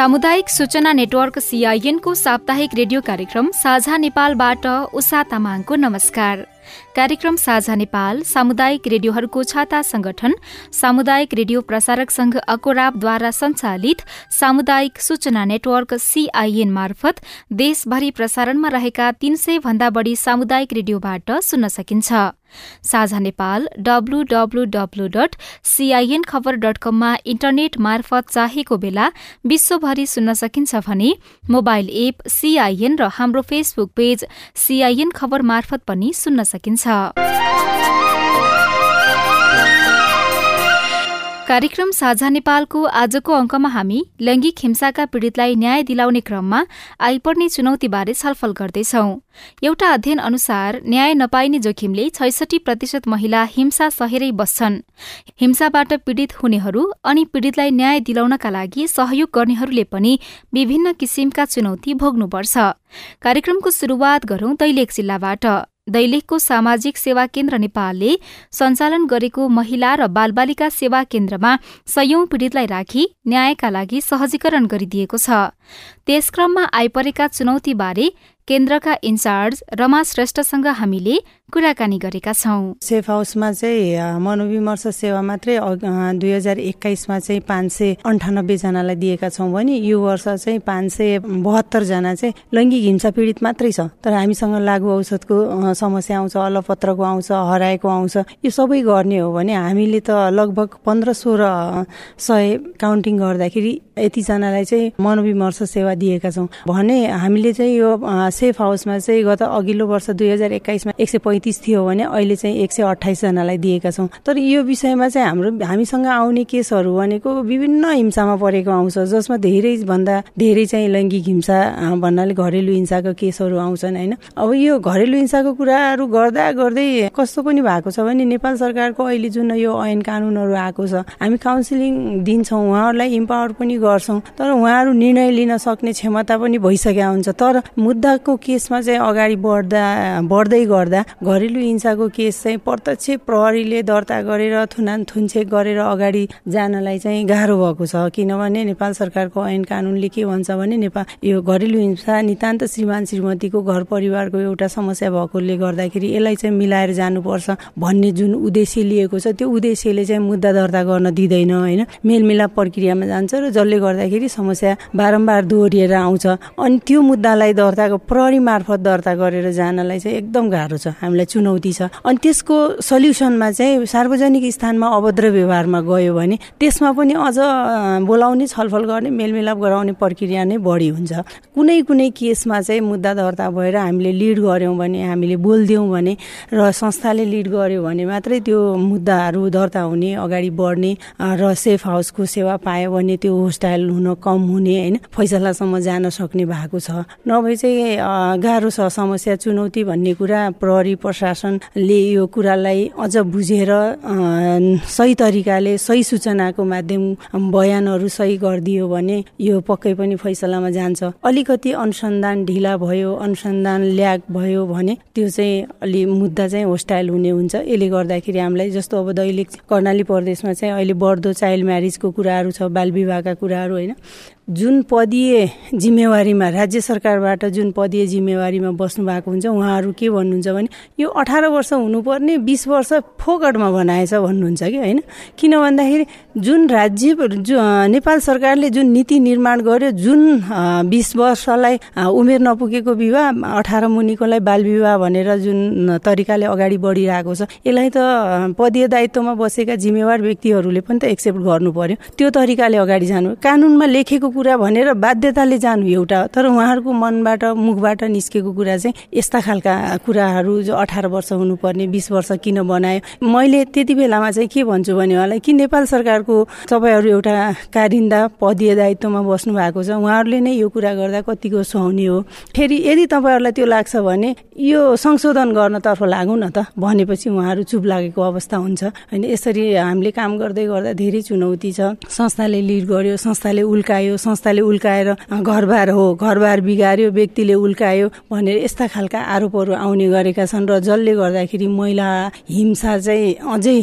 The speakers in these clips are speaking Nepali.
सामुदायिक सूचना नेटवर्क को साप्ताहिक रेडियो कार्यक्रम साझा नेपालबाट उषा तामाङको नमस्कार। कार्यक्रम साझा नेपाल सामुदायिक रेडियोहरूको छाता संगठन सामुदायिक रेडियो प्रसारक संघ अकोराबद्वारा संचालित सामुदायिक सूचना नेटवर्क सीआईएन मार्फत देशभरि प्रसारणमा रहेका तीन सय भन्दा बढ़ी सामुदायिक रेडियोबाट सुन्न सकिन्छ। Sajha Nepal W W W dot CIN Khabar dot कममा इन्टरनेट मार्फत चाहेको बेला विश्वभरि सुन्न सकिन्छ भने मोबाइल एप सीआईएन र हाम्रो फेसबुक पेज सीआईएन खबर मार्फत पनि सुन्न सकिन्छ। कार्यक्रम साझा नेपालको आजको अङ्कमा हामी लैङ्गिक हिंसाका पीड़ितलाई न्याय दिलाउने क्रममा आइपर्ने चुनौतीबारे छलफल गर्दैछौ। एउटा अध्ययन अनुसार न्याय नपाइने जोखिमले छैसठी प्रतिशत महिला हिंसा सहेरै बस्छन्। हिंसाबाट पीड़ित हुनेहरू अनि पीड़ितलाई न्याय दिलाउनका लागि सहयोग गर्नेहरूले पनि विभिन्न किसिमका चुनौती भोग्नुपर्छ। कार्यक्रमको शुरूआत गरौं दैलेख जिल्लाबाट। दैलेखको सामाजिक सेवा केन्द्र नेपालले सञ्चालन गरेको महिला र बालबालिका सेवा केन्द्रमा सयौं पीड़ितलाई राखी न्यायका लागि सहजीकरण गरिदिएको छ। त्यसक्रममा आइपरेका चुनौतीबारे केन्द्रका इन्चार्ज रमा श्रेष्ठसँग हामीले कुराकानी गरेका छौँ। सेफ हाउसमा चाहिँ मनोविमर्श सेवा मात्रै दुई हजार एक्काइसमा चाहिँ पाँच सय अन्ठानब्बे जनालाई दिएका छौँ भने यो वर्ष चाहिँ पाँच सय बहत्तर जना चाहिँ लैङ्गिक हिंसा पीडित मात्रै छ। तर हामीसँग लागु औषधको समस्या आउँछ अलपत्रको आउँछ हराएको आउँछ यो सबै गर्ने हो भने हामीले त लगभग पन्ध्र सोह्र सय काउन्टिङ गर्दाखेरि यतिजनालाई चाहिँ मनोविमर्श सेवा दिएका छौँ। भने हामीले चाहिँ यो सेफ हाउसमा चाहिँ गत अघिल्लो वर्ष दुई हजार एक्काइसमा एक सय पैँतिस थियो भने अहिले चाहिँ एक सय अठाइसजनालाई दिएका छौँ। तर यो विषयमा चाहिँ हाम्रो हामीसँग आउने केसहरू भनेको विभिन्न हिंसामा परेको आउँछ जसमा धेरैभन्दा धेरै चाहिँ लैङ्गिक हिंसा भन्नाले घरेलु हिंसाको केसहरू आउँछन् होइन? अब यो घरेलु हिंसाको कुराहरू गर्दा गर्दै कस्तो पनि भएको छ भने नेपाल सरकारको अहिले जुन यो ऐन कानुनहरू आएको छ हामी काउन्सिलिङ दिन्छौँ उहाँहरूलाई इम्पावर पनि गर्छौँ तर उहाँहरू निर्णय लिन सक्ने क्षमता पनि भइसकेका हुन्छ। तर मुद्दाको केसमा चाहिँ अगाडि बढ्दा बढ्दै गर्दा घरेलु हिंसाको केस चाहिँ प्रत्यक्ष प्रहरीले दर्ता गरेर थुनान थुनछेक गरेर अगाडि जानलाई चाहिँ गाह्रो भएको छ। किनभने नेपाल सरकारको ऐन कानुनले के भन्छ भने नेपाल यो घरेलु हिंसा नितान्त श्रीमान श्रीमतीको घर परिवारको एउटा समस्या भएकोले गर्दाखेरि यसलाई चाहिँ मिलाएर जानुपर्छ भन्ने जुन उद्देश्य लिएको छ त्यो उद्देश्यले चाहिँ मुद्दा दर्ता गर्न दिँदैन होइन? मेलमिलाप प्रक्रियामा जान्छ र जसले गर्दाखेरि समस्या बारम्बार दोहोरिएर आउँछ। अनि त्यो मुद्दालाई दर्ताको प्रहरी मार्फत दर्ता गरेर जानलाई चाहिँ एकदम गाह्रो छ हामीलाई चुनौती छ। अनि त्यसको सल्युसनमा चाहिँ सार्वजनिक स्थानमा अभद्र व्यवहारमा गयो भने त्यसमा पनि अझ बोलाउने छलफल गर्ने मेलमिलाप गराउने प्रक्रिया नै बढी हुन्छ। कुनै कुनै केसमा चाहिँ मुद्दा दर्ता भएर हामीले लिड गऱ्यौँ भने हामीले बोलिदियौँ भने र संस्थाले लिड गर्यो भने मात्रै त्यो मुद्दाहरू दर्ता हुने अगाडि बढ्ने र सेफ हाउसको सेवा पायो भने त्यो होस्टाइल हुन कम हुने होइन? फैसलासम्म जान सक्ने भएको छ। नभए चाहिँ गाह्रो छ समस्या चुनौती भन्ने कुरा प्रहरी प्रशासनले यो कुरालाई अझ बुझेर सही तरिकाले सही सूचनाको माध्यम बयानहरू सही गरिदियो भने यो पक्कै पनि फैसलामा जान्छ। अलिकति अनुसन्धान ढिला भयो अनुसन्धान ल्याग भयो भने त्यो चाहिँ अलि मुद्दा चाहिँ होस्टाइल हुने हुन्छ। यसले गर्दाखेरि हामीलाई जस्तो अब दैलेख कर्णाली प्रदेशमा चाहिँ अहिले बढ्दो चाइल्ड म्यारिजको कुराहरू छ बाल विवाहका कुराहरू होइन। जुन पदीय जिम्मेवारीमा राज्य सरकारबाट जुन पदीय जिम्मेवारीमा बस्नु भएको हुन्छ उहाँहरू के भन्नुहुन्छ भने यो अठार वर्ष हुनुपर्ने बिस वर्ष फोकटमा बनाएछ भन्नुहुन्छ कि होइन? किन भन्दाखेरि जुन राज्य नेपाल सरकारले जुन नीति निर्माण गर्यो जुन बिस वर्षलाई उमेर नपुगेको विवाह अठार मुनिकोलाई बाल विवाह भनेर जुन तरिकाले अगाडि बढिरहेको छ यसलाई त पदीय दायित्वमा बसेका जिम्मेवार व्यक्तिहरूले पनि त एक्सेप्ट गर्नु पर्यो। त्यो तरिकाले अगाडि जानु कानुनमा लेखेको कुरा भनेर बाध्यताले जानु एउटा तर उहाँहरूको मनबाट मुखबाट निस्केको कुरा चाहिँ यस्ता खालका कुराहरू जो अठार वर्ष हुनुपर्ने बिस वर्ष किन बनायो? मैले त्यति बेलामा चाहिँ के भन्छु भने उहाँलाई कि नेपाल सरकारको तपाईँहरू एउटा कारिन्दा पदीय दायित्वमा बस्नु भएको छ। उहाँहरूले नै यो कुरा गर्दा कतिको सुहाउने हो। फेरि यदि तपाईँहरूलाई त्यो लाग्छ भने यो संशोधन गर्नतर्फ लागौँ न त भनेपछि उहाँहरू चुप लागेको अवस्था हुन्छ। होइन यसरी हामीले काम गर्दै गर्दा धेरै चुनौती छ। संस्थाले लिड गर्यो संस्थाले उल्कायो संस्थाले उल्काएर घरबार हो घरबार बिगार्यो व्यक्तिले उल्कायो भनेर यस्ता खालका आरोपहरू आउने गरेका छन् र जसले गर्दाखेरि महिला हिंसा चाहिँ अझै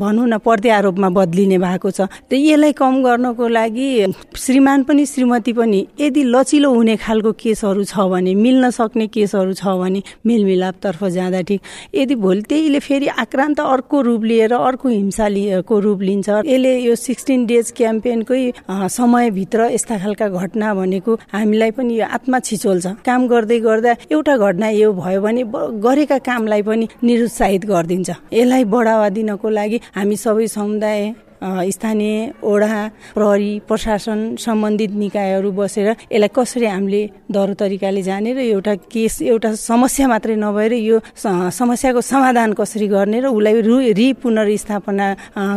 भनौँ न प्रत्यारोपमा बदलिने भएको छ। र यसलाई कम गर्नको लागि श्रीमान पनि श्रीमती पनि यदि लचिलो हुने खालको केसहरू छ भने मिल्न सक्ने केसहरू छ भने मेलमिलापतर्फ जाँदा ठिक। यदि भोलि त्यहीले फेरि आक्रान्त अर्को रूप लिएर अर्को हिंसा लिएको रूप लिन्छ यसले यो सिक्सटिन डेज क्याम्पेनकै समयभित्र यस्ता खालका घटना भनेको हामीलाई पनि यो आत्मा छिचोल्छ। काम गर्दै गर्दा एउटा घटना यो भयो भने गरेका कामलाई पनि निरुत्साहित गरिदिन्छ। यसलाई बढावा दिनको लागि हामी सबै समुदाय स्थानीय ओडा प्रहरी प्रशासन सम्बन्धित निकायहरू बसेर यसलाई कसरी हामीले दरो तरिकाले जाने र एउटा केस एउटा समस्या मात्रै नभएर यो समस्याको समाधान कसरी गर्ने र उसलाई रु पुनर्स्थापना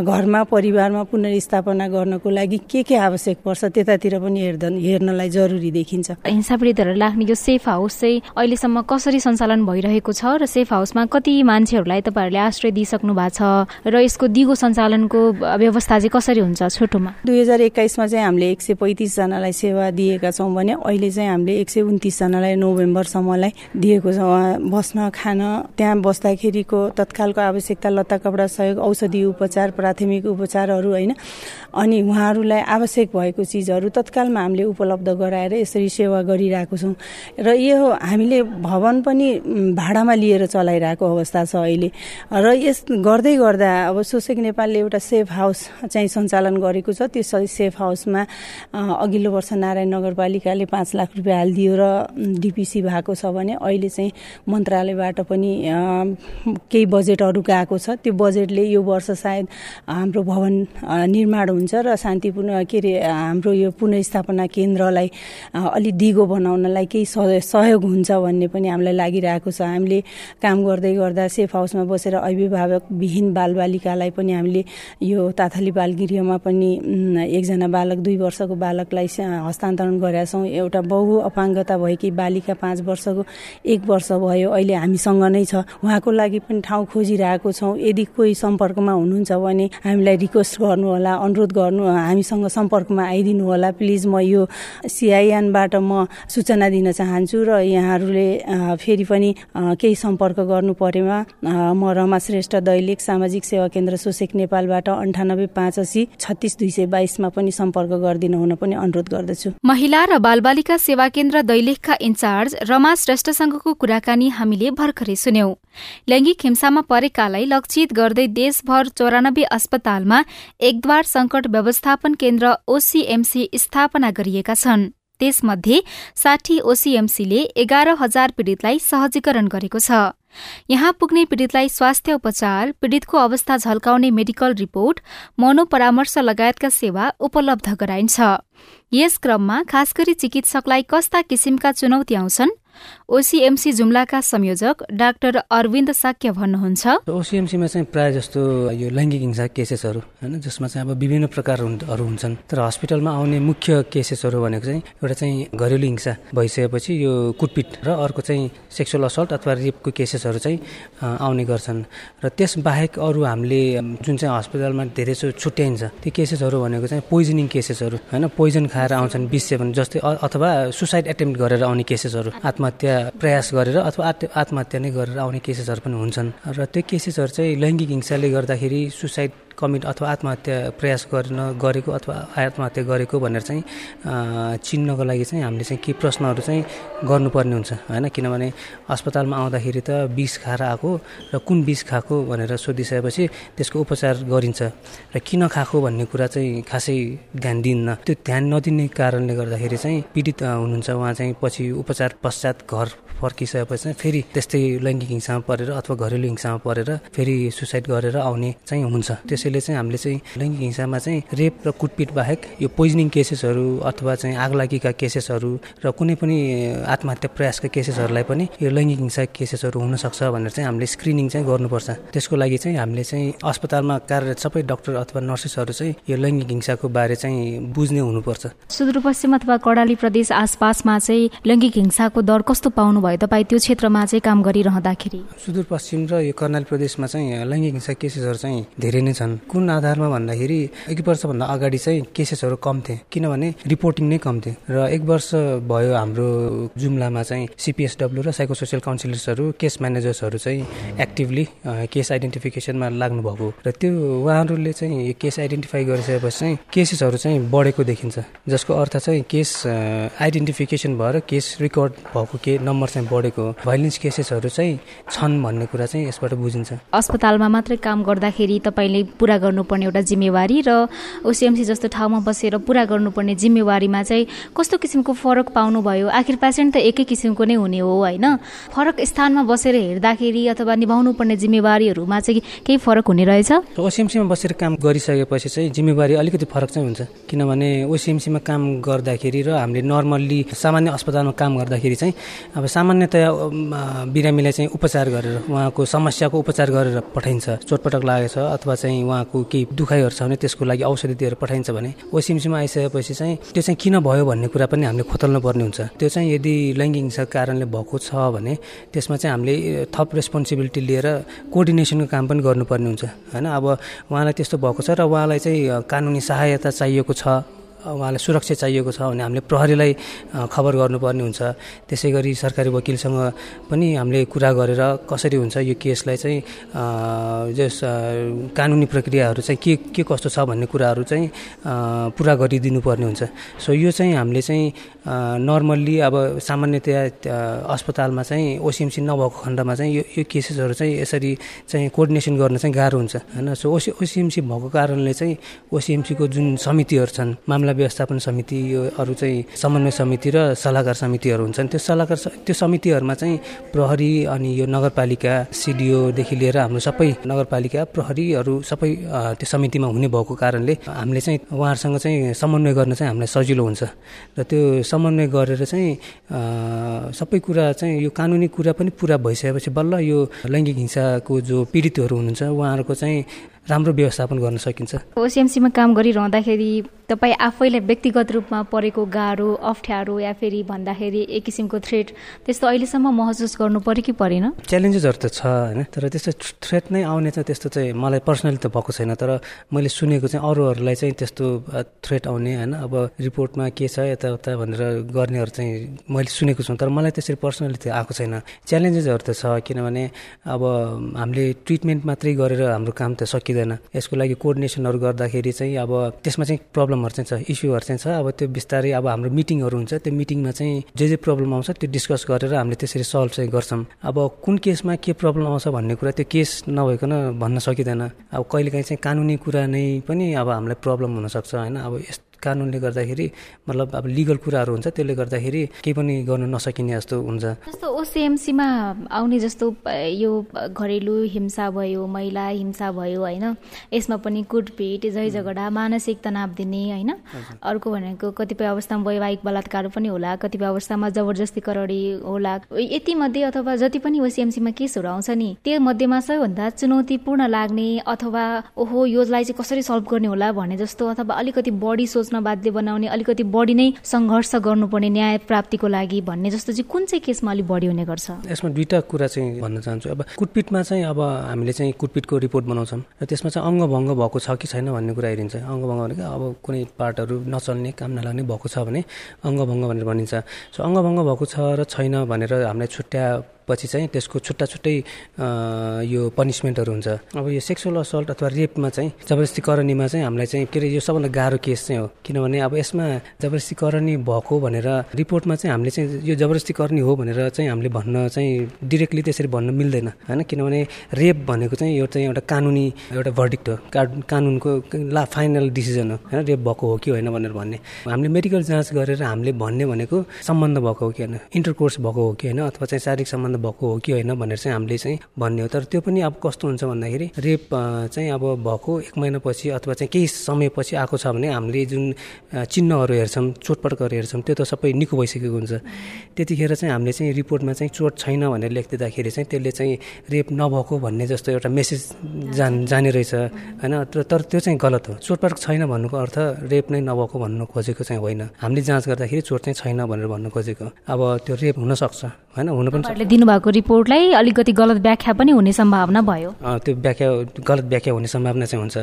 घरमा परिवारमा पुनर्स्थापना गर्नको लागि के के आवश्यक पर्छ त्यतातिर पनि हेर्दा हेर्नलाई जरुरी देखिन्छ। हिंसा पीडितहरू लाग्ने यो सेफ हाउस चाहिँ अहिलेसम्म कसरी सञ्चालन भइरहेको छ र सेफ हाउसमा कति मान्छेहरूलाई तपाईँहरूले आश्रय दिइसक्नु भएको छ र यसको दिगो सञ्चालनको व्यवस्था चाहिँ कसरी हुन्छ छोटोमा? दुई हजार एक्काइसमा चाहिँ हामीले एक सय पैँतिसजनालाई सेवा दिएका छौँ भने अहिले चाहिँ हामीले एक सय उन्तिसजनालाई नोभेम्बरसम्मलाई दिएको छ। बस्न खान त्यहाँ बस्दाखेरिको तत्कालको आवश्यकता लत्ता कपडा सहयोग औषधि उपचार प्राथमिक उपचारहरू होइन। अनि उहाँहरूलाई आवश्यक भएको चिजहरू तत्कालमा हामीले उपलब्ध गराएर यसरी सेवा गरिरहेको छौँ। र यो हामीले भवन पनि भाडामा लिएर चलाइरहेको अवस्था छ अहिले। र यस गर्दै गर्दा अब सोसेक नेपालले एउटा सेफ हाउस चाहिँ सञ्चालन गरेको छ। त्यो सेफ हाउसमा अघिल्लो वर्ष नारायण नगरपालिकाले पाँच लाख रुपियाँ हालिदियो र डिपिसी भएको छ भने अहिले चाहिँ मन्त्रालयबाट पनि केही बजेटहरू गएको छ। त्यो बजेटले यो वर्ष सायद हाम्रो भवन निर्माण हुन्छ र शान्तिपूर्ण के अरे हाम्रो यो पुनस्थापना केन्द्रलाई अलि दिगो बनाउनलाई केही सहयोग हुन्छ भन्ने पनि हामीलाई लागिरहेको छ। हामीले काम गर्दै गर्दा सेफ हाउसमा बसेर अभिभावकविहीन बालबालिकालाई पनि हामीले यो ताथली बालगृहमा पनि एकजना बालक दुई वर्षको बालकलाई हस्तान्तरण गरेका छौँ। एउटा बहु अपाङ्गता भएकी बालिका पाँच वर्षको एक वर्ष भयो अहिले हामीसँग नै छ। उहाँको लागि पनि ठाउँ खोजिरहेको छौँ। यदि कोही सम्पर्कमा हुनुहुन्छ भने हामीलाई रिक्वेस्ट गर्नुहोला अनुरोध गर्नु हामीसँग सम्पर्कमा आइदिनु होला प्लिज म यो सिआइएनबाट म सूचना दिन चाहन्छु र यहाँहरूले फेरि पनि केही सम्पर्क गर्नु परेमा म रमा श्रेष्ठ दैलेख सामाजिक सेवा केन्द्र सोसेक नेपालबाट अन्ठानब्बे पाँच असी छत्तिस दुई सय बाइसमा पनि सम्पर्क गरिदिनु हुन पनि अनुरोध गर्दछु। महिला र बालबालिका सेवा केन्द्र दैलेखका इन्चार्ज रमा श्रेष्ठसँगको कुराकानी हामीले भर्खरै सुन्यौं। लैङ्गिक हिंसामा परेकालाई लक्षित गर्दै देशभर चौरानब्बे अस्पतालमा एकद्वार संकट व्यवस्थापन केन्द्र ओसीएमसी स्थापना गरिएका छन्। त्यसमध्ये साठी ओसीएमसीले एघार हजार पीड़ितलाई सहजीकरण गरेको छ। यहाँ पुग्ने पीड़ितलाई स्वास्थ्य उपचार पीड़ितको अवस्था झल्काउने मेडिकल रिपोर्ट मनोपरामर्श लगायतका सेवा उपलब्ध गराइन्छ। यस क्रममा खास गरी चिकित्सकलाई कस्ता किसिमका चुनौती आउँछन्? ओसिएमसी जुम्लाका संयोजक डाक्टर अरविन्द साक्य भन्नुहुन्छ। ओसिएमसीमा चाहिँ प्रायः जस्तो यो लैङ्गिक हिंसा केसेसहरू होइन जसमा चाहिँ अब विभिन्न प्रकारहरू हुन्छन्। तर हस्पिटलमा आउने मुख्य केसेसहरू भनेको चाहिँ एउटा चाहिँ घरेलु हिंसा भइसकेपछि यो कुटपिट र अर्को चाहिँ सेक्सुअल असल्ट अथवा रेपको केसेसहरू चाहिँ आउने गर्छन्। र त्यस बाहेक अरू हामीले जुन चाहिँ हस्पिटलमा धेरै छुट्याइन्छ त्यो केसेसहरू भनेको चाहिँ पोइजनिङ केसेसहरू होइन पोइजन खाएर आउँछन् विष सेवन जस्तै अथवा सुसाइड एटेम्प्ट गरेर आउने केसेसहरू आत्महत्या प्रयास गरेर अथवा आत्महत्या नै गरेर आउने केसेसहरू पनि हुन्छन्। र त्यो केसेसहरू चाहिँ लैङ्गिक हिंसाले गर्दाखेरि सुसाइड कमिट अथवा आत्महत्या प्रयास गर्न गरेको अथवा आत्महत्या गरेको भनेर चाहिँ चिन्नको लागि चाहिँ हामीले चाहिँ के प्रश्नहरू चाहिँ गर्नुपर्ने हुन्छ होइन? किनभने अस्पतालमा आउँदाखेरि त विष खाएर आएको र कुन विष खाएको भनेर सोधिसकेपछि त्यसको उपचार गरिन्छ र किन खाएको भन्ने कुरा चाहिँ खासै ध्यान दिन्न। त्यो ध्यान नदिने कारणले गर्दाखेरि चाहिँ पीडित हुनुहुन्छ उहाँ चाहिँ पछि उपचार पश्चात घर फर्किसकेपछि चाहिँ फेरि त्यस्तै लैङ्गिक हिंसामा परेर अथवा घरेलु हिंसामा परेर फेरि सुसाइड गरेर आउने चाहिँ हुन्छ। त्यसैले चाहिँ हामीले चाहिँ लैङ्गिक हिंसामा चाहिँ रेप र कुटपिट बाहेक यो पोइजनिङ केसेसहरू अथवा चाहिँ आगलागीका केसेसहरू र कुनै पनि आत्महत्या प्रयासका केसेसहरूलाई पनि यो लैङ्गिक हिंसा केसेसहरू हुनसक्छ भनेर चाहिँ हामीले स्क्रिनिङ चाहिँ गर्नुपर्छ। त्यसको लागि चाहिँ हामीले चाहिँ अस्पतालमा कार्यरत सबै डक्टर अथवा नर्सेसहरू चाहिँ यो लैङ्गिक हिंसाको बारे चाहिँ बुझ्ने हुनुपर्छ। सुदूरपश्चिम अथवा कडाली प्रदेश आसपासमा चाहिँ लैङ्गिक हिंसाको दर कस्तो पाउनु भयो तपाईँ त्यो क्षेत्रमा चाहिँ काम गरिरहँदाखेरि? सुदूरपश्चिम र यो कर्णाली प्रदेशमा चाहिँ लैङ्गिक हिंसा केसेसहरू चाहिँ धेरै नै छन्। कुन आधारमा भन्दाखेरि एक वर्षभन्दा अगाडि चाहिँ केसेसहरू कम थिए किनभने रिपोर्टिङ नै कम थियो। र एक वर्ष भयो हाम्रो जुम्लामा चाहिँ सिपिएसडब्ल्यू र साइकोसोसियल काउन्सिलर्सहरू केस म्यानेजर्सहरू चाहिँ एक्टिभली केस आइडेन्टिफिकेसनमा लाग्नुभएको। र त्यो उहाँहरूले चाहिँ केस आइडेन्टिफाई गरिसकेपछि चाहिँ केसेसहरू चाहिँ बढेको देखिन्छ। जसको अर्थ चाहिँ केस आइडेन्टिफिकेसन भएर केस रेकर्ड भएको के नम्बर चाहिँ बढेको भाइलेन्स केसेसहरू चाहिँ छन् भन्ने कुरा चाहिँ यसबाट बुझिन्छ। अस्पतालमा मात्रै काम गर्दाखेरि तपाईँले पुरा गर्नुपर्ने एउटा जिम्मेवारी र ओसिएमसी जस्तो ठाउँमा बसेर पुरा गर्नुपर्ने जिम्मेवारीमा चाहिँ कस्तो किसिमको फरक पाउनुभयो? आखिर पेसेन्ट त एकै किसिमको नै हुने हो होइन? फरक स्थानमा बसेर हेर्दाखेरि अथवा निभाउनु पर्ने जिम्मेवारीहरूमा चाहिँ केही फरक हुने रहेछ? ओसिएमसीमा बसेर काम गरिसकेपछि चाहिँ जिम्मेवारी अलिकति फरक चाहिँ हुन्छ। किनभने ओसिएमसीमा काम गर्दाखेरि र हामीले नर्मल्ली सामान्य अस्पतालमा काम गर्दाखेरि चाहिँ अब सामान्यतया बिरामीलाई चाहिँ उपचार गरेर उहाँको समस्याको उपचार गरेर पठाइन्छ चोटपटक लागेको छ अथवा चाहिँ उहाँको केही दुखाइहरू छ भने त्यसको लागि औषधि दिएर पठाइन्छ भने ओसिएमसीमा आइसकेपछि चाहिँ त्यो चाहिँ किन भयो भन्ने कुरा पनि हामीले खोतल्नु पर्ने हुन्छ। त्यो चाहिँ यदि लैङ्गिक हिंसा कारणले भएको छ भने त्यसमा चाहिँ हामीले थप रेस्पोन्सिबिलिटी लिएर कोअर्डिनेसनको काम पनि गर्नुपर्ने हुन्छ। होइन अब उहाँलाई त्यस्तो भएको छ र उहाँलाई चाहिँ कानुनी सहायता चाहिएको छ। उहाँलाई सुरक्षा चाहिएको छ भने हामीले प्रहरीलाई खबर गर्नुपर्ने हुन्छ। त्यसै गरी सरकारी वकिलसँग पनि हामीले कुरा गरेर कसरी हुन्छ यो केसलाई चाहिँ जस कानुनी प्रक्रियाहरू चाहिँ के के कस्तो छ भन्ने कुराहरू चाहिँ पुरा गरिदिनु पर्ने हुन्छ। सो यो चाहिँ हामीले चाहिँ नर्मल्ली अब सामान्यतया अस्पतालमा चाहिँ ओसिएमसी नभएको खण्डमा चाहिँ यो यो केसेसहरू चाहिँ यसरी चाहिँ कोअर्डिनेसन गर्न चाहिँ गाह्रो हुन्छ होइन। सो ओसि ओसिएमसी भएको कारणले चाहिँ ओसिएमसीको जुन समितिहरू छन् मामला व्यवस्थापन समिति यो अरू चाहिँ समन्वय समिति र सल्लाहकार समितिहरू हुन्छन्। त्यो सल्लाहकार त्यो समितिहरूमा चाहिँ प्रहरी अनि यो नगरपालिका सिडिओदेखि लिएर हाम्रो सबै नगरपालिका प्रहरीहरू सबै त्यो समितिमा हुने भएको कारणले हामीले चाहिँ उहाँहरूसँग चाहिँ समन्वय गर्न चाहिँ हामीलाई सजिलो हुन्छ। र त्यो समन्वय गरेर चाहिँ सबै कुरा चाहिँ यो कानुनी कुरा पनि पुरा भइसकेपछि बल्ल यो लैङ्गिक हिंसाको जो पीडितहरू हुनुहुन्छ उहाँहरूको चाहिँ राम्रो व्यवस्थापन गर्न सकिन्छ। ओसिएमसीमा काम गरिरहँदाखेरि तपाईँ आफैलाई व्यक्तिगत रूपमा परेको गाह्रो अप्ठ्यारो या फेरि भन्दाखेरि एक किसिमको थ्रेट त्यस्तो अहिलेसम्म महसुस गर्नु पऱ्यो कि परेन? च्यालेन्जेसहरू त छ होइन? तर त्यस्तो थ्रेट नै आउने चाहिँ त्यस्तो चाहिँ मलाई पर्सनली त भएको छैन तर मैले सुनेको चाहिँ अरूहरूलाई चाहिँ त्यस्तो थ्रेट आउने होइन? अब रिपोर्टमा के छ यताउता भनेर गर्नेहरू चाहिँ मैले सुनेको छु तर मलाई त्यसरी पर्सनली त आएको छैन। च्यालेन्जेसहरू त छ किनभने अब हामीले ट्रिटमेन्ट मात्रै गरेर हाम्रो काम त सकिन्छ। सकिँदैन यसको लागि कोअर्डिनेसनहरू गर्दाखेरि चाहिँ अब त्यसमा चाहिँ प्रब्लमहरू चाहिँ छ इस्युहरू चाहिँ छ। अब त्यो बिस्तारै अब हाम्रो मिटिङहरू हुन्छ त्यो मिटिङमा चाहिँ जे जे प्रब्लम आउँछ त्यो डिस्कस गरेर हामीले त्यसरी सल्भ चाहिँ गर्छौँ। अब कुन केसमा के प्रब्लम आउँछ भन्ने कुरा त्यो केस नभइकन भन्न सकिँदैन। अब कहिलेकाहीँ चाहिँ कानुनी कुरा नै पनि अब हामीलाई प्रब्लम हुनसक्छ होइन? अब यस्तो कानुनले गर्दाखेरि मतलब अब लिगल कुराहरू हुन्छ त्यसले गर्दाखेरि केही पनि गर्न नसकिने जस्तो हुन्छ। जस्तो ओसिएमसीमा आउने जस्तो यो घरेलु हिंसा भयो महिला हिंसा भयो होइन? यसमा पनि कुटपिट झै झगडा मानसिक तनाव दिने होइन? अर्को भनेको कतिपय अवस्थामा वैवाहिक बलात्कार पनि होला कतिपय अवस्थामा जबरजस्ती करडी होला। यति मध्ये अथवा जति पनि ओसिएमसीमा केसहरू आउँछ नि त्यो मध्येमा सबैभन्दा चुनौतीपूर्ण लाग्ने अथवा ओहो योलाई चाहिँ कसरी सल्भ गर्ने होला भने जस्तो अथवा अलिकति बढी सोच सोच्न बनाउने अलिकति बढी नै सङ्घर्ष गर्नुपर्ने न्याय प्राप्तिको लागि भन्ने जस्तो चाहिँ कुन चाहिँ केसमा अलिक बढी हुने गर्छ? यसमा दुईवटा कुरा चाहिँ भन्न चाहन्छु। अब कुटपिटमा चाहिँ अब हामीले चाहिँ कुटपिटको रिपोर्ट बनाउँछौँ र त्यसमा चाहिँ अङ्गभङ्ग भएको छ कि छैन भन्ने कुरा हेरिन्छ। अङ्गभङ्ग भनेको अब कुनै पार्टहरू नचल्ने काम नलाग्ने भएको छ भने अङ्गभङ्ग भनेर भनिन्छ। सो अङ्गभङ्ग भएको छ र छैन भनेर हामीलाई छुट्या पछि चाहिँ त्यसको छुट्टा छुट्टै यो पनिसमेन्टहरू हुन्छ। अब यो सेक्सुअल असल्ट अथवा रेपमा चाहिँ जबरजस्ती करनीमा चाहिँ हामीलाई चाहिँ के अरे यो सबभन्दा गाह्रो केस चाहिँ हो। किनभने अब यसमा जबरजस्ती करनी भएको भनेर रिपोर्टमा चाहिँ हामीले चाहिँ यो जबरजस्ती करनी हो भनेर चाहिँ हामीले भन्न चाहिँ डिरेक्टली त्यसरी भन्न मिल्दैन होइन? किनभने रेप भनेको चाहिँ यो चाहिँ एउटा कानुनी एउटा भर्डिक्ट हो। कानुनको ला फाइनल डिसिजन हो होइन? रेप भएको हो कि होइन भनेर भन्ने। हामीले मेडिकल जाँच गरेर हामीले भन्ने भनेको सम्बन्ध भएको हो कि होइन? इन्टरकोर्स भएको हो कि होइन? अथवा चाहिँ शारीरिक सम्बन्ध सम्बन्ध भएको हो कि होइन भनेर चाहिँ हामीले चाहिँ भन्ने हो। तर त्यो पनि अब कस्तो हुन्छ भन्दाखेरि रेप चाहिँ अब भएको एक महिनापछि अथवा चाहिँ केही समयपछि आएको छ भने हामीले जुन चिन्हहरू हेर्छौँ चोटपटकहरू हेर्छौँ त्यो त सबै निको भइसकेको हुन्छ। त्यतिखेर चाहिँ हामीले चाहिँ रिपोर्टमा चाहिँ चोट छैन भनेर लेखिदिँदाखेरि चाहिँ त्यसले चाहिँ रेप नभएको भन्ने जस्तो एउटा मेसेज जान जाने रहेछ होइन? तर त्यो चाहिँ गलत हो। चोटपटक छैन भन्नुको अर्थ रेप नै नभएको भन्नु खोजेको चाहिँ होइन। हामीले जाँच गर्दाखेरि चोट चाहिँ छैन भनेर भन्नु खोजेको। अब त्यो रेप हुनसक्छ होइन? हुन पनि दिनुभएको रिपोर्टलाई अलिकति गलत व्याख्या पनि हुने सम्भावना भयो। त्यो व्याख्या गलत व्याख्या हुने सम्भावना चाहिँ हुन्छ।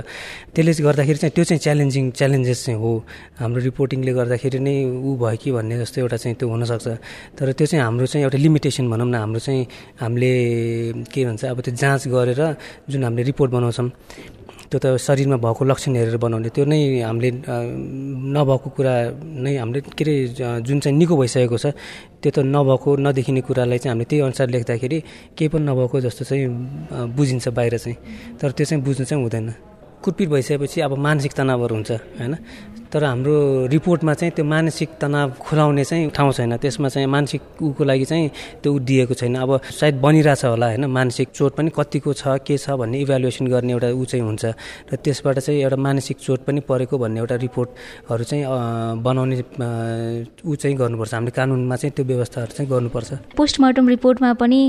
त्यसले गर्दाखेरि चाहिँ त्यो चाहिँ च्यालेन्जिङ च्यालेन्जेस चाहिँ हो। हाम्रो रिपोर्टिङले गर्दाखेरि नै ऊ भयो कि भन्ने जस्तो एउटा चाहिँ त्यो हुनसक्छ। तर त्यो चाहिँ हाम्रो चाहिँ एउटा लिमिटेसन भनौँ न हाम्रो चाहिँ हामीले के भन्छ अब त्यो जाँच गरेर जुन हामीले रिपोर्ट बनाउँछौँ। त्यो त शरीरमा भएको लक्षण हेरेर बनाउने त्यो नै हामीले नभएको कुरा नै हामीले के अरे जुन चाहिँ निको भइसकेको छ त्यो त नभएको नदेखिने कुरालाई चाहिँ हामीले त्यही अनुसार लेख्दाखेरि केही पनि नभएको जस्तो चाहिँ बुझिन्छ बाहिर चाहिँ। तर त्यो चाहिँ बुझ्नु चाहिँ हुँदैन। कुटपिट भइसकेपछि अब मानसिक तनावहरू हुन्छ होइन? तर हाम्रो रिपोर्टमा चाहिँ त्यो मानसिक तनाव खुलाउने चाहिँ ठाउँ छैन। त्यसमा चाहिँ मानसिक उको लागि चाहिँ त्यो दिएको छैन। अब सायद बनिरहेछ होला होइन मानसिक चोट पनि कतिको छ के छ भन्ने इभ्यालुएसन गर्ने एउटा ऊ चाहिँ हुन्छ। र त्यसबाट चाहिँ एउटा मानसिक चोट पनि परेको भन्ने एउटा रिपोर्टहरू चाहिँ बनाउने ऊ चाहिँ गर्नुपर्छ। हामीले कानुनमा चाहिँ त्यो व्यवस्थाहरू चाहिँ गर्नुपर्छ। पोस्टमार्टम रिपोर्टमा पनि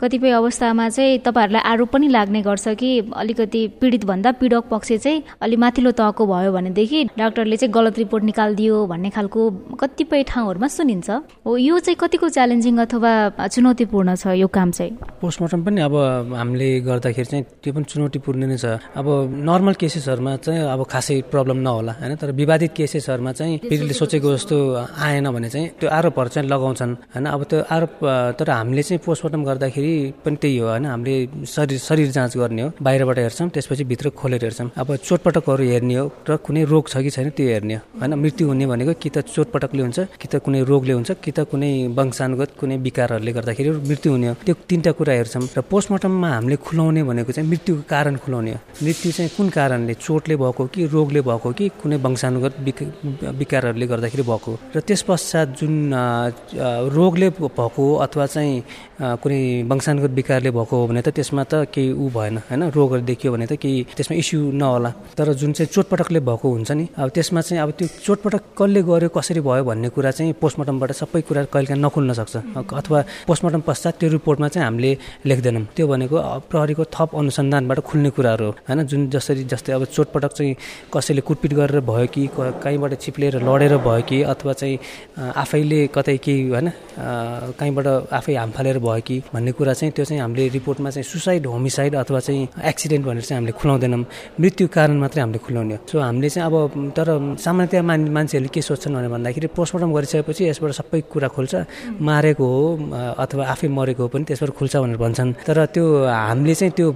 कतिपय अवस्थामा चाहिँ तपाईँहरूलाई आरोप पनि लाग्ने गर्छ कि अलिकति पीडितभन्दा पीडक पक्ष चाहिँ अलिक माथिल्लो तहको भयो भनेदेखि डाक्टरले चाहिँ गलत रिपोर्ट निकालिदियो भन्ने खालको कतिपय ठाउँहरूमा सुनिन्छ। हो यो चाहिँ कतिको च्यालेन्जिङ अथवा चुनौतीपूर्ण छ यो काम चाहिँ? पोस्टमार्टम पनि अब हामीले गर्दाखेरि चाहिँ त्यो पनि चुनौतीपूर्ण नै छ। अब नर्मल केसेसहरूमा चाहिँ अब खासै प्रब्लम नहोला होइन? तर विवादित केसेसहरूमा चाहिँ पीडितले सोचेको जस्तो आएन भने चाहिँ त्यो आरोपहरू चाहिँ लगाउँछन् होइन? अब त्यो आरोप तर हामीले चाहिँ पोस्टमार्टम गर्दाखेरि पनि त्यही हो होइन? हामीले शरीर शरीर जाँच गर्ने हो बाहिरबाट हेर्छौँ त्यसपछि भित्र खोलेर हेर्छौँ। अब चोटपटकहरू हेर्ने हो र कुनै रोग छ कि छैन त्यो हेर्ने होइन मृत्यु हुने भनेको कि त चोटपटकले हुन्छ कि त कुनै रोगले हुन्छ कि त कुनै वंशानुगत कुनै विकारहरूले गर्दाखेरि मृत्यु हुने हो। त्यो तिनवटा कुरा हेर्छौँ। र पोस्टमार्टममा हामीले खुलाउने भनेको चाहिँ मृत्युको कारण खुलाउने हो। मृत्यु चाहिँ कुन कारणले चोटले भएको कि रोगले भएको कि कुनै वंशानुगत विकारहरूले गर्दाखेरि भएको र त्यस पश्चात जुन रोगले भएको अथवा चाहिँ कुनै वंशानुगत विकारले भएको हो भने त त्यसमा त केही ऊ भएन होइन? रोगहरू देखियो भने त केही त्यसमा इस्यु नहोला। तर जुन चाहिँ चोटपटकले भएको हुन्छ नि अब त्यसमा चाहिँ अब त्यो चोटपटक कसले गर्यो कसरी भयो भन्ने कुरा चाहिँ पोस्टमार्टमबाट सबै कुरा कहिलेकाहीँ नखुल्न सक्छ। अथवा पोस्टमार्टम पश्चात त्यो रिपोर्टमा चाहिँ हामीले लेख्दैनौँ। त्यो भनेको प्रहरीको थप अनुसन्धानबाट खुल्ने कुराहरू हो होइन? जुन जसरी जस्तै अब चोटपटक चाहिँ कसैले कुटपिट गरेर भयो कि कहीँबाट चिप्लेर लडेर भयो कि अथवा चाहिँ आफैले कतै केही होइन? कहीँबाट आफै हाम फालेर भयो कि भन्ने कुरा चाहिँ त्यो चाहिँ हामीले रिपोर्टमा चाहिँ सुसाइड होमिसाइड अथवा चाहिँ एक्सिडेन्ट भनेर चाहिँ हामीले खुलाउँदैनौँ। मृत्यु कारण मात्रै हामीले खुलाउने सो हामीले चाहिँ अब तर सामान्यतया मान मान्छेहरूले के सोध्छन् भने भन्दाखेरि पोस्टमार्टम गरिसकेपछि यसबाट सबै कुरा खुल्छ। मारेको हो अथवा आफै मरेको हो पनि त्यसबाट खुल्छ भनेर भन्छन्। तर त्यो हामीले चाहिँ त्यो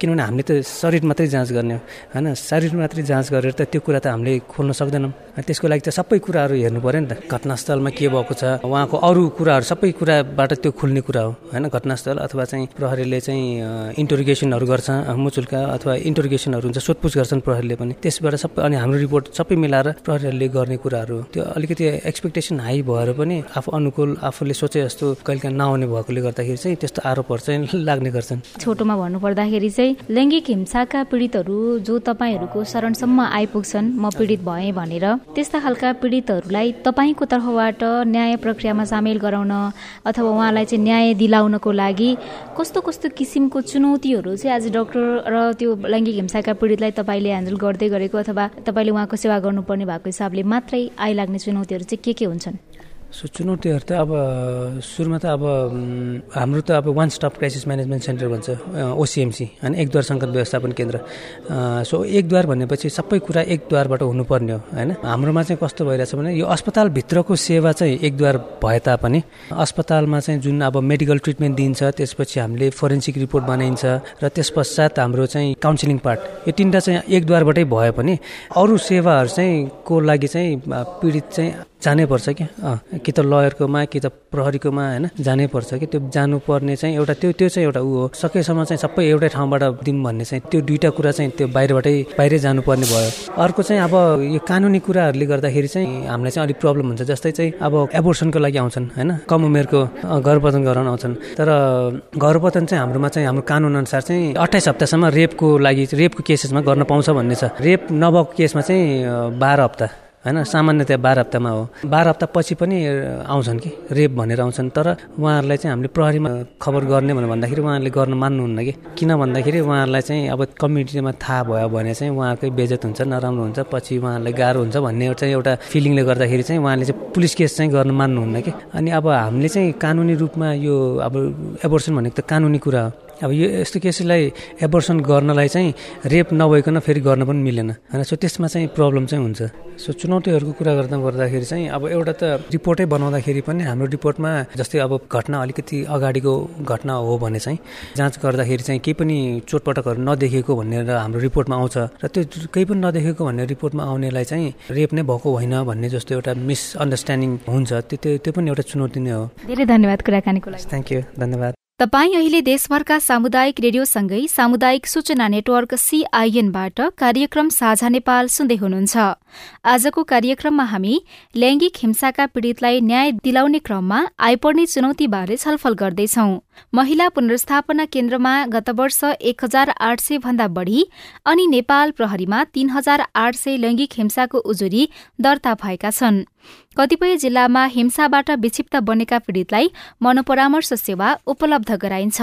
किनभने हामीले त शरीर मात्रै जाँच गर्ने हो होइन? शरीर मात्रै जाँच गरेर त त्यो कुरा त हामीले खोल्न सक्दैनौँ। त्यसको लागि त सबै कुराहरू हेर्नु पऱ्यो नि त। घटनास्थलमा के भएको छ? उहाँको अरू कुराहरू सबै कुराबाट त्यो खुल्ने कुरा हो होइन? घटनास्थल अथवा चाहिँ प्रहरीले चाहिँ इन्टोरिगेसनहरू गर्छ मुचुल्का अथवा इन्टोरिगेसनहरू हुन्छ सोधपुछ गर्छन् प्रहरीले पनि। त्यसबाट सबै अनि हाम्रो रिपोर्ट सबै मिलाएर प्रहरीहरूले गर्ने कुराहरू। त्यो अलिकति एक्सपेक्टेसन हाई भएर पनि आफू अनुकूल आफूले सोचे जस्तो कहिले काहीँ नआउने भएकोले गर्दाखेरि चाहिँ त्यस्तो आरोपहरू चाहिँ लाग्ने गर्छन्। छोटोमा भन्नुपर्दाखेरि चाहिँ लैङ्गिक हिंसाका पीडितहरू जो तपाईँहरूको शरणसम्म आइपुग्छन् म पीडित भएँ भनेर त्यस्ता खालका पीडितहरूलाई तपाईँको तर्फबाट न्याय प्रक्रियामा सामेल गराउन अथवा उहाँलाई चाहिँ न्याय दिलाउनको लागि कस्तो कस्तो किसिमको चुनौतीहरू चाहिँ आज डक्टर र त्यो लैङ्गिक हिंसाका पीडितलाई तपाईँले ह्यान्डल गर्दै गरेको अथवा तपाईँले उहाँको सेवा गर्नुपर्ने भएको हिसाबले मात्रै आइलाग्ने चुनौतीहरू चाहिँ के के हुन्छन्? सो चुनौतीहरू त अब सुरुमा त अब हाम्रो त अब one stop crisis management centre भन्छ ओसिएमसी होइन एकद्वार सङ्कट व्यवस्थापन केन्द्र। सो एकद्वार भनेपछि सबै कुरा एकद्वारबाट हुनुपर्ने हो होइन? हाम्रोमा चाहिँ कस्तो भइरहेछ भने यो अस्पतालभित्रको सेवा चाहिँ एकद्वार भए तापनि अस्पतालमा चाहिँ जुन अब मेडिकल ट्रिटमेन्ट दिन्छ त्यसपछि हामीले फोरेन्सिक रिपोर्ट बनाइन्छ र त्यस पश्चात हाम्रो चाहिँ काउन्सिलिङ पार्ट यो तिनवटा चाहिँ एकद्वारबाटै भए पनि। अरू सेवाहरू चाहिँ को लागि चाहिँ पीडित चाहिँ जानै पर्छ कि कि त लयरकोमा कि त प्रहरीकोमा होइन? जानै पर्छ कि त्यो जानुपर्ने चाहिँ एउटा त्यो त्यो चाहिँ एउटा ऊ हो। सकेसम्म चाहिँ सबै एउटै ठाउँबाट दिउँ भन्ने चाहिँ त्यो दुइटा कुरा चाहिँ त्यो बाहिरबाटै बाहिरै जानुपर्ने भयो। अर्को चाहिँ अब यो कानुनी कुराहरूले गर्दाखेरि चाहिँ हामीलाई चाहिँ अलिक प्रब्लम हुन्छ। जस्तै चाहिँ अब एबोर्सनको लागि आउँछन् होइन? कम उमेरको गर्भपतन गराउन आउँछन्। तर गर्भपतन चाहिँ हाम्रोमा चाहिँ हाम्रो कानुन अनुसार चाहिँ अठाइस हप्तासम्म रेपको लागि रेपको केसेसमा गर्न पाउँछ भन्ने छ। रेप नभएको केसमा चाहिँ बाह्र हप्ता। होइन सामान्यतया बाह्र हप्तामा हो। बाह्र हप्ता पछि पनि आउँछन् कि? रेप भनेर आउँछन्। तर उहाँहरूलाई चाहिँ हामीले प्रहरीमा खबर गर्ने भनेर भन्दाखेरि उहाँहरूले गर्न मान्नुहुन्न कि? किन भन्दाखेरि उहाँहरूलाई चाहिँ अब कम्युनिटीमा थाहा भयो भने चाहिँ उहाँकै बेजत हुन्छ नराम्रो हुन्छ पछि उहाँहरूलाई गाह्रो हुन्छ भन्ने चाहिँ एउटा फिलिङले गर्दाखेरि चाहिँ उहाँले चाहिँ पुलिस केस चाहिँ गर्न मान्नुहुन्न कि? अनि अब हामीले चाहिँ कानुनी रूपमा यो अब एबोर्सन भनेको त कानुनी कुरा हो। अब यो यस्तो केसलाई एबर्सन गर्नलाई चाहिँ रेप नभइकन फेरि गर्न पनि मिलेन। होइन सो त्यसमा चाहिँ प्रब्लम चाहिँ हुन्छ। सो चुनौतीहरूको कुरा गर्दा गर्दाखेरि चाहिँ अब एउटा त रिपोर्टै बनाउँदाखेरि पनि हाम्रो रिपोर्टमा जस्तै अब घटना अलिकति अगाडिको घटना हो भने चाहिँ जाँच गर्दाखेरि चाहिँ केही पनि चोटपटकहरू नदेखेको भनेर हाम्रो रिपोर्टमा आउँछ। र त्यो केही पनि नदेखेको भन्ने रिपोर्टमा आउनेलाई चाहिँ रेप नै भएको होइन भन्ने जस्तो एउटा मिसअन्डरस्ट्यान्डिङ हुन्छ। त्यो त्यो पनि एउटा चुनौती नै हो। धेरै धन्यवाद कुराकानीको लागि। थ्याङ्क यू धन्यवाद। तपाईँ अहिले देशभरका सामुदायिक रेडियोसँगै सामुदायिक सूचना नेटवर्क सीआईएनबाट कार्यक्रम साझा नेपाल सुन्दै हुनुहुन्छ। आजको कार्यक्रममा हामी लैङ्गिक हिंसाका पीड़ितलाई न्याय दिलाउने क्रममा आइपर्ने चुनौतीबारे छलफल गर्दैछौ। महिला पुनर्स्थापना केन्द्रमा गत वर्ष एक हजार आठ सय भन्दा बढ़ी अनि नेपाल प्रहरीमा तीन हजार आठ सय लैङ्गिक हिंसाको उजुरी दर्ता भएका छन्। कतिपय जिल्लामा हिंसाबाट विक्षिप्त बनेका पीड़ितलाई मनोपरामर्श सेवा उपलब्ध गराइन्छ।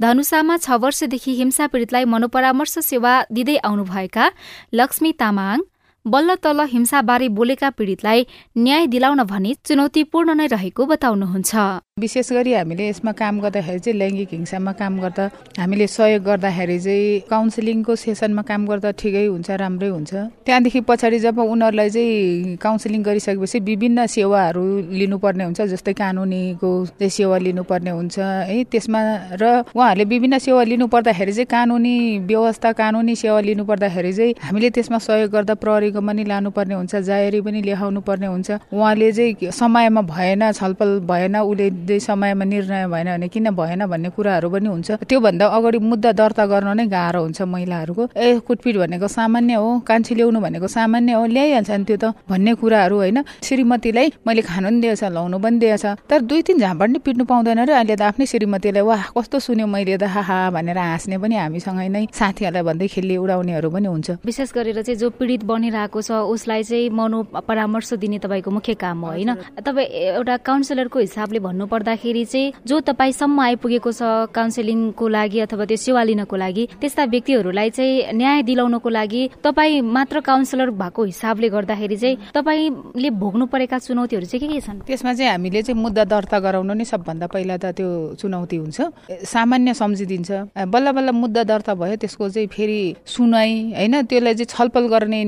धनुषामा छ वर्षदेखि हिंसा पीड़ितलाई मनोपरामर्श सेवा दिँदै आउनुभएका लक्ष्मी तामाङ बल्ल तल हिंसाबारे बोलेका पीड़ितलाई न्याय दिलाउन भने चुनौतीपूर्ण नै रहेको बताउनुहुन्छ। विशेष गरी हामीले यसमा काम गर्दाखेरि चाहिँ लैङ्गिक हिंसामा काम गर्दा हामीले सहयोग गर्दाखेरि चाहिँ काउन्सिलिङको सेसनमा काम गर्दा ठिकै हुन्छ राम्रै हुन्छ। त्यहाँदेखि पछाडि जब उनीहरूलाई चाहिँ काउन्सिलिङ गरिसकेपछि विभिन्न सेवाहरू लिनुपर्ने हुन्छ जस्तै कानुनीको सेवा लिनुपर्ने हुन्छ है। त्यसमा र उहाँहरूले विभिन्न सेवा लिनु पर्दाखेरि चाहिँ कानुनी व्यवस्था कानुनी सेवा लिनु पर्दाखेरि चाहिँ हामीले त्यसमा सहयोग गर्दा प्रहरीको पनि लानुपर्ने हुन्छ जाहेरी पनि लेखाउनु पर्ने हुन्छ। उहाँले चाहिँ समयमा भएन छलफल भएन उसले समयमा निर्णय भएन भने किन भएन भन्ने कुराहरू पनि हुन्छ। त्योभन्दा अगाडि मुद्दा दर्ता गर्न नै गाह्रो हुन्छ महिलाहरूको। ए कुटपिट भनेको सामान्य हो कान्छी ल्याउनु भनेको सामान्य हो ल्याइहाल्छ नि त्यो त भन्ने कुराहरू होइन। श्रीमतीलाई मैले खानु पनि दिएछ लाउनु पनि दिएछ तर दुई तिन झाँपड नि पिट्नु पाउँदैन र अहिले त आफ्नै श्रीमतीलाई वाह कस्तो सुन्यो मैले त हा भनेर हाँस्ने पनि हामीसँगै नै साथीहरूलाई भन्दै खेल्ने उडाउनेहरू पनि हुन्छ। विशेष गरेर चाहिँ जो पीडित बनिरहेको छ उसलाई चाहिँ मनो परामर्श दिने तपाईँको मुख्य काम हो होइन? तपाईँ एउटा काउन्सिलरको हिसाबले भन्नु पर्दाखेरि चाहिँ जो तपाईँसम्म आइपुगेको छ काउन्सिलिङको लागि अथवा त्यो सेवा लिनको लागि त्यस्ता व्यक्तिहरूलाई चाहिँ न्याय दिलाउनको लागि तपाईँ मात्र काउन्सिलर भएको हिसाबले गर्दाखेरि चाहिँ तपाईँले भोग्नु परेका चुनौतीहरू चाहिँ के के छन्? त्यसमा चाहिँ हामीले चाहिँ मुद्दा दर्ता गराउनु नै सबभन्दा पहिला त त्यो चुनौती हुन्छ। सामान्य सम्झिदिन्छ। बल्ल बल्ल मुद्दा दर्ता भयो त्यसको चाहिँ फेरि सुनाइ होइन? त्यसलाई चाहिँ छलफल गर्ने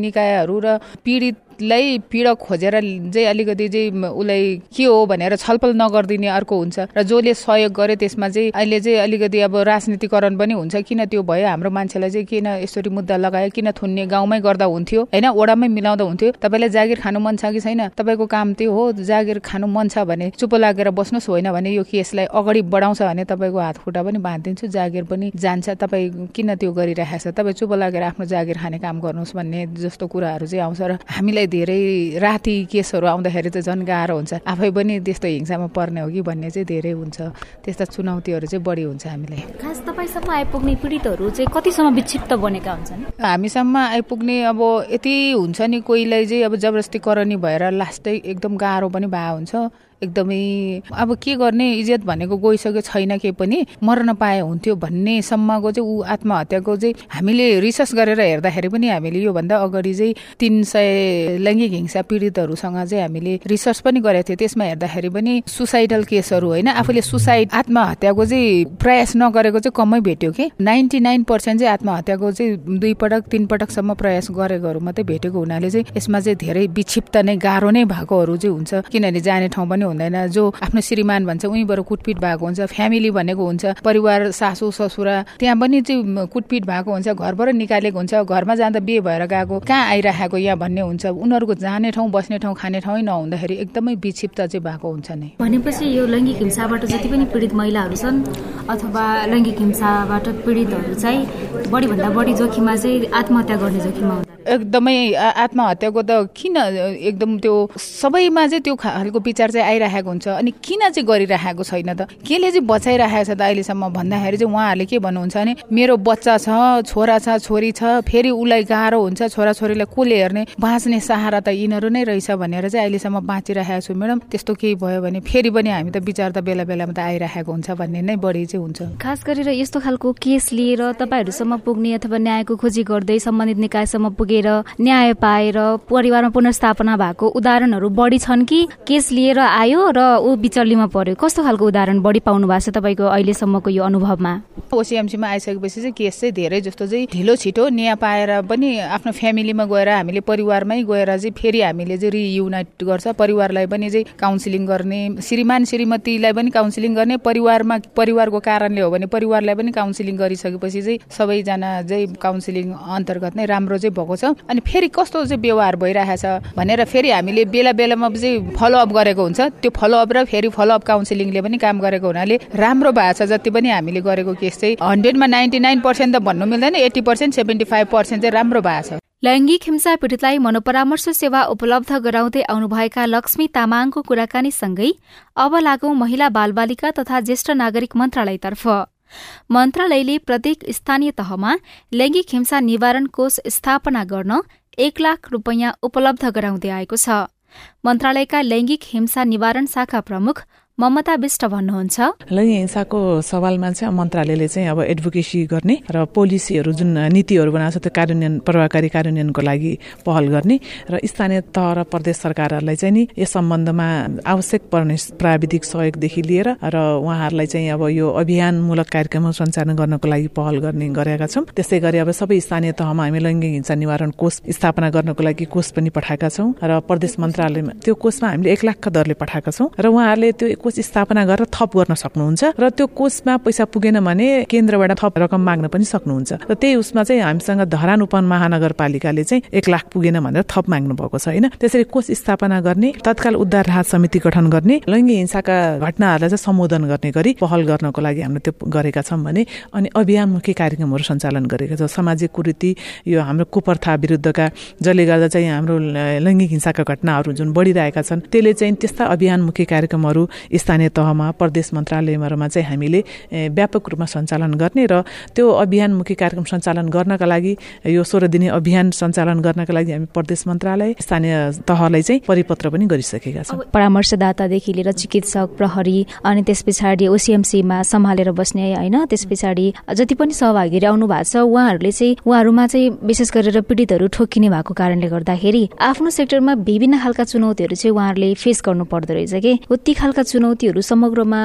निकायहरू र पीडित लाई पीडक खोजेर चाहिँ अलिकति चाहिँ उसलाई के हो भनेर छलफल नगरिदिने अर्को हुन्छ। र जसले सहयोग गरे त्यसमा चाहिँ अहिले चाहिँ अलिकति अब राजनीतिकरण पनि हुन्छ। किन त्यो भयो? हाम्रो मान्छेलाई चाहिँ किन यसरी मुद्दा लगायो? किन थुन्ने गाउँमै गर्दा हुन्थ्यो? होइन ओडामै मिलाउँदा हुन्थ्यो? तपाईँलाई जागिर खानु मन छ कि छैन? तपाईँको काम त्यो हो जागिर खानु मन छ भने चुप लागेर बस्नुहोस्। होइन भने यो केसलाई अगाडि बढाउँछ भने तपाईँको हात खुट्टा पनि बाँधिदिन्छु। जागिर पनि जान्छ। तपाईँ किन त्यो गरिरहेको छ? तपाईँ चुप लागेर आफ्नो जागिर खाने काम गर्नुहोस् भन्ने जस्तो कुराहरू चाहिँ आउँछ। र हामीलाई धेरै राति केसहरू आउँदाखेरि त झन् गाह्रो हुन्छ। आफै पनि त्यस्तो हिंसामा पर्ने हो कि भन्ने चाहिँ धेरै हुन्छ। त्यस्ता चुनौतीहरू चाहिँ बढी हुन्छ हामीलाई। खास तपाईँसम्म आइपुग्ने पीडितहरू चाहिँ कतिसम्म विक्षिप्त बनेका हुन्छन्? हामीसम्म आइपुग्ने अब यति हुन्छ नि कोहीलाई चाहिँ अब जबरजस्ती करनी भएर लास्टै एकदम गाह्रो पनि भए हुन्छ। एकदमै अब के गर्ने इज्जत भनेको गइसक्यो छैन के पनि मर्न पाए हुन्थ्यो भन्ने सम्मको चाहिँ ऊ आत्महत्याको चाहिँ हामीले रिसर्च गरेर हेर्दाखेरि पनि हामीले योभन्दा अगाडि चाहिँ तिन सय लैङ्गिक हिंसा पीडितहरूसँग चाहिँ हामीले रिसर्च पनि गरेको थियो। त्यसमा हेर्दाखेरि पनि सुसाइडल केसहरू होइन आफूले सुसाइड आत्महत्याको चाहिँ प्रयास नगरेको चाहिँ कमै भेट्यो कि। नाइन्टी नाइन पर्सेन्ट चाहिँ आत्महत्याको चाहिँ दुई पटक तिन पटकसम्म प्रयास गरेकोहरू मात्रै भेटेको हुनाले चाहिँ यसमा चाहिँ धेरै विक्षिप्त नै गाह्रो नै भएकोहरू चाहिँ हुन्छ। किनभने जाने ठाउँ पनि हुँदैन। जो आफ्नो श्रीमान भन्छ उहीँबाट कुटपिट भएको हुन्छ फ्यामिली भनेको हुन्छ परिवार सासू ससुरा त्यहाँ पनि चाहिँ कुटपिट भएको हुन्छ घरबाट निकालेको हुन्छ घरमा जाँदा बिहे भएर गएको कहाँ आइराखेको यहाँ भन्ने हुन्छ। उनीहरूको जाने ठाउँ बस्ने ठाउँ खाने ठाउँ नहुँदाखेरि एकदमै विक्षिप्त चाहिँ भएको हुन्छ नै। भनेपछि यो लैङ्गिक हिंसाबाट जति पनि पीडित महिलाहरू छन् अथवा लैङ्गिक हिंसाबाट पीडितहरू चाहिँ बढीभन्दा बढी जोखिममा चाहिँ आत्महत्या गर्ने जोखिममा एकदमै आत्महत्याको त किन एकदम त्यो सबैमा चाहिँ त्यो खालको विचार चाहिँ आइरहेको हुन्छ अनि किन चाहिँ गरिरहेको छैन त? केले चाहिँ बचाइरहेको छ त अहिलेसम्म भन्दाखेरि चाहिँ उहाँहरूले के भन्नुहुन्छ भने मेरो बच्चा छ छोरा छ छोरी छ फेरि उसलाई गाह्रो हुन्छ छोराछोरीलाई कसले हेर्ने? बाँच्ने सहारा त यिनीहरू नै रहेछ भनेर चाहिँ अहिलेसम्म बाँचिरहेको छु म्याडम त्यस्तो केही भयो भने फेरि पनि हामी त विचार त बेला बेलामा त आइरहेको हुन्छ भन्ने नै बढी चाहिँ हुन्छ। खास गरेर यस्तो खालको केस लिएर तपाईँहरूसम्म पुग्ने अथवा न्यायको खोजी गर्दै सम्बन्धित निकायसम्म पुगे पुगेर न्याय पाएर परिवारमा पुनर्स्थापना भएको उदाहरणहरू बढी छन् कि केस लिएर आयो र ऊ बिचल्लीमा पर्यो? कस्तो खालको उदाहरण बढी पाउनु भएको छ तपाईँको अहिलेसम्मको यो अनुभवमा? ओसिएमसीमा आइसकेपछि चाहिँ केस चाहिँ धेरै जस्तो चाहिँ ढिलो छिटो न्याय पाएर पनि आफ्नो फ्यामिलीमा गएर हामीले परिवारमै गएर चाहिँ फेरि हामीले चाहिँ रियुनाइट गर्छ। परिवारलाई पनि चाहिँ काउन्सिलिङ गर्ने श्रीमान श्रीमतीलाई पनि काउन्सिलिङ गर्ने परिवारमा परिवारको कारणले हो भने परिवारलाई पनि काउन्सिलिङ गरिसकेपछि चाहिँ सबैजना चाहिँ काउन्सिलिङ अन्तर्गत नै राम्रो चाहिँ भएको छ। अनि फेरि कस्तो चाहिँ व्यवहार भइरहेछ भनेर फेरि हामीले बेला बेलामा चाहिँ फलोअप गरेको हुन्छ। त्यो फलोअप र फेरि फलोअप काउन्सिलिङले पनि काम गरेको हुनाले राम्रो भएको छ जति पनि हामीले गरेको केस चाहिँ। हन्ड्रेडमा नाइन्टी नाइन पर्सेन्ट त भन्नु मिल्दैन eighty percent seventy five percent चाहिँ राम्रो भएको छ। लैङ्गिक हिंसा पीडितलाई मनोपरामर्श सेवा उपलब्ध गराउँदै आउनुभएका लक्ष्मी तामाङको कुराकानीसँगै अब लागौं महिला बालबालिका तथा ज्येष्ठ नागरिक मन्त्रालयतर्फ। मन्त्रालयले प्रत्येक स्थानीय तहमा लैङ्गिक हिंसा निवारण कोष स्थापना गर्न एक लाख रुपियाँ उपलब्ध गराउँदै आएको छ। मन्त्रालयका लैङ्गिक हिंसा निवारण शाखा प्रमुख ममता विष्ट भन्नुहुन्छ हिंसाको सवालमा चाहिँ मन्त्रालयले चाहिँ अब एडभोकेसी गर्ने र पोलिसीहरू जुन नीतिहरू बनाएको छ त्यो कार्यान्वयन प्रभावकारी कार्यान्वयनको लागि पहल गर्ने र स्थानीय तह र प्रदेश सरकारहरूलाई चाहिँ नि यस सम्बन्धमा आवश्यक पर्ने प्राविधिक सहयोगदेखि लिएर र उहाँहरूलाई चाहिँ अब यो अभियानमूलक कार्यक्रम सञ्चालन गर्नको लागि पहल गर्ने गरेका छौँ। त्यस्तै गरी अब सबै स्थानीय तहमा हामी लैङ्गिक हिंसा निवारण कोष स्थापना गर्नको लागि कोष पनि पठाएका छौँ र प्रदेश मन्त्रालयमा त्यो कोषमा हामीले एक लाखका दरले पठाएका छौँ। र उहाँहरूले त्यो कोष स्थापना गरेर थप गर्न सक्नुहुन्छ र त्यो कोषमा पैसा पुगेन भने केन्द्रबाट थप रकम माग्न पनि सक्नुहुन्छ। र त्यही उसमा चाहिँ हामीसँग धरान उप महानगरपालिकाले चाहिँ एक लाख पुगेन भनेर थप माग्नु भएको छ होइन? त्यसरी कोष स्थापना गर्ने तत्काल उद्धार राहत समिति गठन गर्ने लैङ्गिक हिंसाका घटनाहरूलाई चाहिँ सम्बोधन गर्ने गरी पहल गर्नको लागि हामीले त्यो गरेका छौँ भने अनि अभियानमुखी कार्यक्रमहरू सञ्चालन गरेका छौँ। सामाजिक कुरीति यो हाम्रो कुप्रथा विरुद्धका जसले गर्दा चाहिँ हाम्रो लैङ्गिक हिंसाका घटनाहरू जुन बढिरहेका छन् त्यसले चाहिँ त्यस्ता अभियानमुखी कार्यक्रमहरू स्थानीय तहमा प्रदेश मन्त्रालयहरूमा चाहिँ हामीले व्यापक रूपमा सञ्चालन गर्ने र त्यो अभियानमुखी कार्यक्रम सञ्चालन गर्नका लागि यो सोह्र दिने अभियान सञ्चालन गर्नका लागि हामी प्रदेश मन्त्रालय स्थानीय तहलाई चाहिँ परिपत्र पनि गरिसकेका छौँ। परामर्शदातादेखि लिएर चिकित्सक प्रहरी अनि त्यस पछाडि ओसिएमसीमा सम्हालेर बस्ने होइन त्यस पछाडि जति पनि सहभागीहरू आउनु भएको छ उहाँहरूले चाहिँ उहाँहरूमा चाहिँ विशेष गरेर पीडितहरू ठोकिने भएको कारणले गर्दाखेरि आफ्नो सेक्टरमा विभिन्न खालका चुनौतीहरू चाहिँ उहाँहरूले फेस गर्नु पर्दो रहेछ कि? ती खालका चुनौती चुनौतीहरू समग्रमा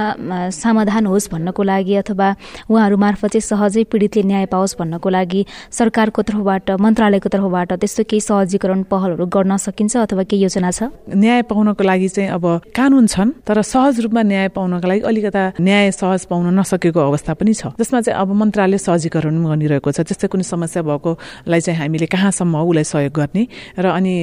समाधान होस् भन्नको लागि अथवा उहाँहरू मार्फत चाहिँ सहजै पीडितले न्याय पाओस् भन्नको लागि सरकारको तर्फबाट मन्त्रालयको तर्फबाट त्यस्तो केही सहजीकरण पहलहरू गर्न सकिन्छ अथवा केही योजना छ? न्याय पाउनको लागि चाहिँ अब कानुन छन् तर सहज रूपमा न्याय पाउनको लागि अलिकता न्याय सहज पाउन नसकेको अवस्था पनि छ। जसमा चाहिँ अब मन्त्रालय सहजीकरण गरिरहेको छ। त्यस्तै कुनै समस्या भएकोलाई चाहिँ हामीले कहाँसम्म उसलाई सहयोग गर्ने र अनि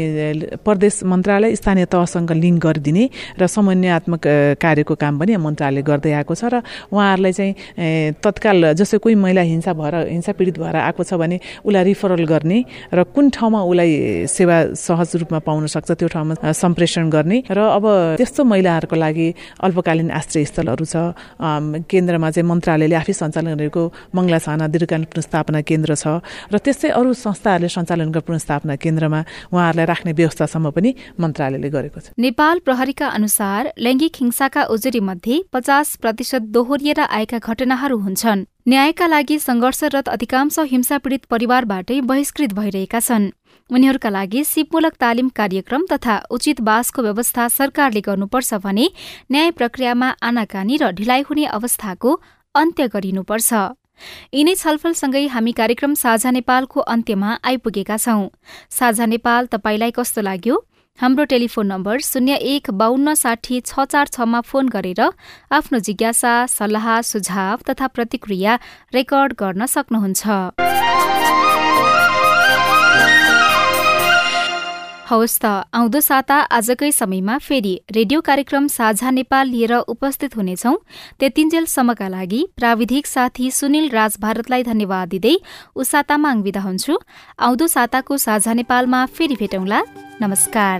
प्रदेश मन्त्रालय स्थानीय तहसँग लिङ्क गरिदिने र समन्वयात्मक कार्यको काम पनि मन्त्रालयले गर्दै आएको छ र उहाँहरूलाई चाहिँ तत्काल जस्तै कोही महिला हिंसा भएर हिंसा पीडित भएर आएको छ भने उसलाई रिफरल गर्ने र कुन ठाउँमा उसलाई सेवा सहज रूपमा पाउन सक्छ त्यो ठाउँमा सम्प्रेषण गर्ने र अब त्यस्तो महिलाहरूको लागि अल्पकालीन आश्रय स्थलहरू छ केन्द्रमा चाहिँ मन्त्रालयले आफै सञ्चालन गरेको मङ्गला छाना दीर्घकालीन पुनस्थापना केन्द्र छ र त्यस्तै अरू संस्थाहरूले सञ्चालन गरेको पुनस्थापना केन्द्रमा उहाँहरूलाई राख्ने व्यवस्थासम्म पनि मन्त्रालयले गरेको छ। नेपाल प्रहरीका अनुसार लैङ्गिक हिंसाका उजुरी मध्ये पचास प्रतिशत दोहोरिएर आएका घटनाहरू हुन्छन्। न्यायका लागि संघर्षरत अधिकांश हिंसा पीडित परिवारबाटै बहिष्कृत भइरहेका छन्। उनीहरूका लागि सिपमूलक तालिम कार्यक्रम तथा उचित बासको व्यवस्था सरकारले गर्नुपर्छ भने न्याय प्रक्रियामा आनाकानी र ढिलाइ हुने अवस्थाको अन्त्य गरिनुपर्छ। यिनै छलफलसँगै हामी कार्यक्रम साझा नेपालको अन्त्यमा आइपुगेका छौं। साझा नेपाल तपाईँलाई कस्तो लाग्यो? हाम्रो टेलिफोन नम्बर शून्य एक बाहन्न साठी छ चार छमा फोन गरेर आफ्नो जिज्ञासा सल्लाह सुझाव तथा प्रतिक्रिया रेकर्ड गर्न सक्नुहुन्छ। हवस् त आउँदो साता आजकै समयमा फेरि रेडियो कार्यक्रम साझा नेपाल लिएर उपस्थित हुनेछौ। त्यतिन्जेलसम्मका लागि प्राविधिक साथी सुनिल राज भारतलाई धन्यवाद दिँदै उषा तामाङ विदा हुन्छु। आउँदो साताको साझा नेपालमा फेरि भेटौँला। नमस्कार।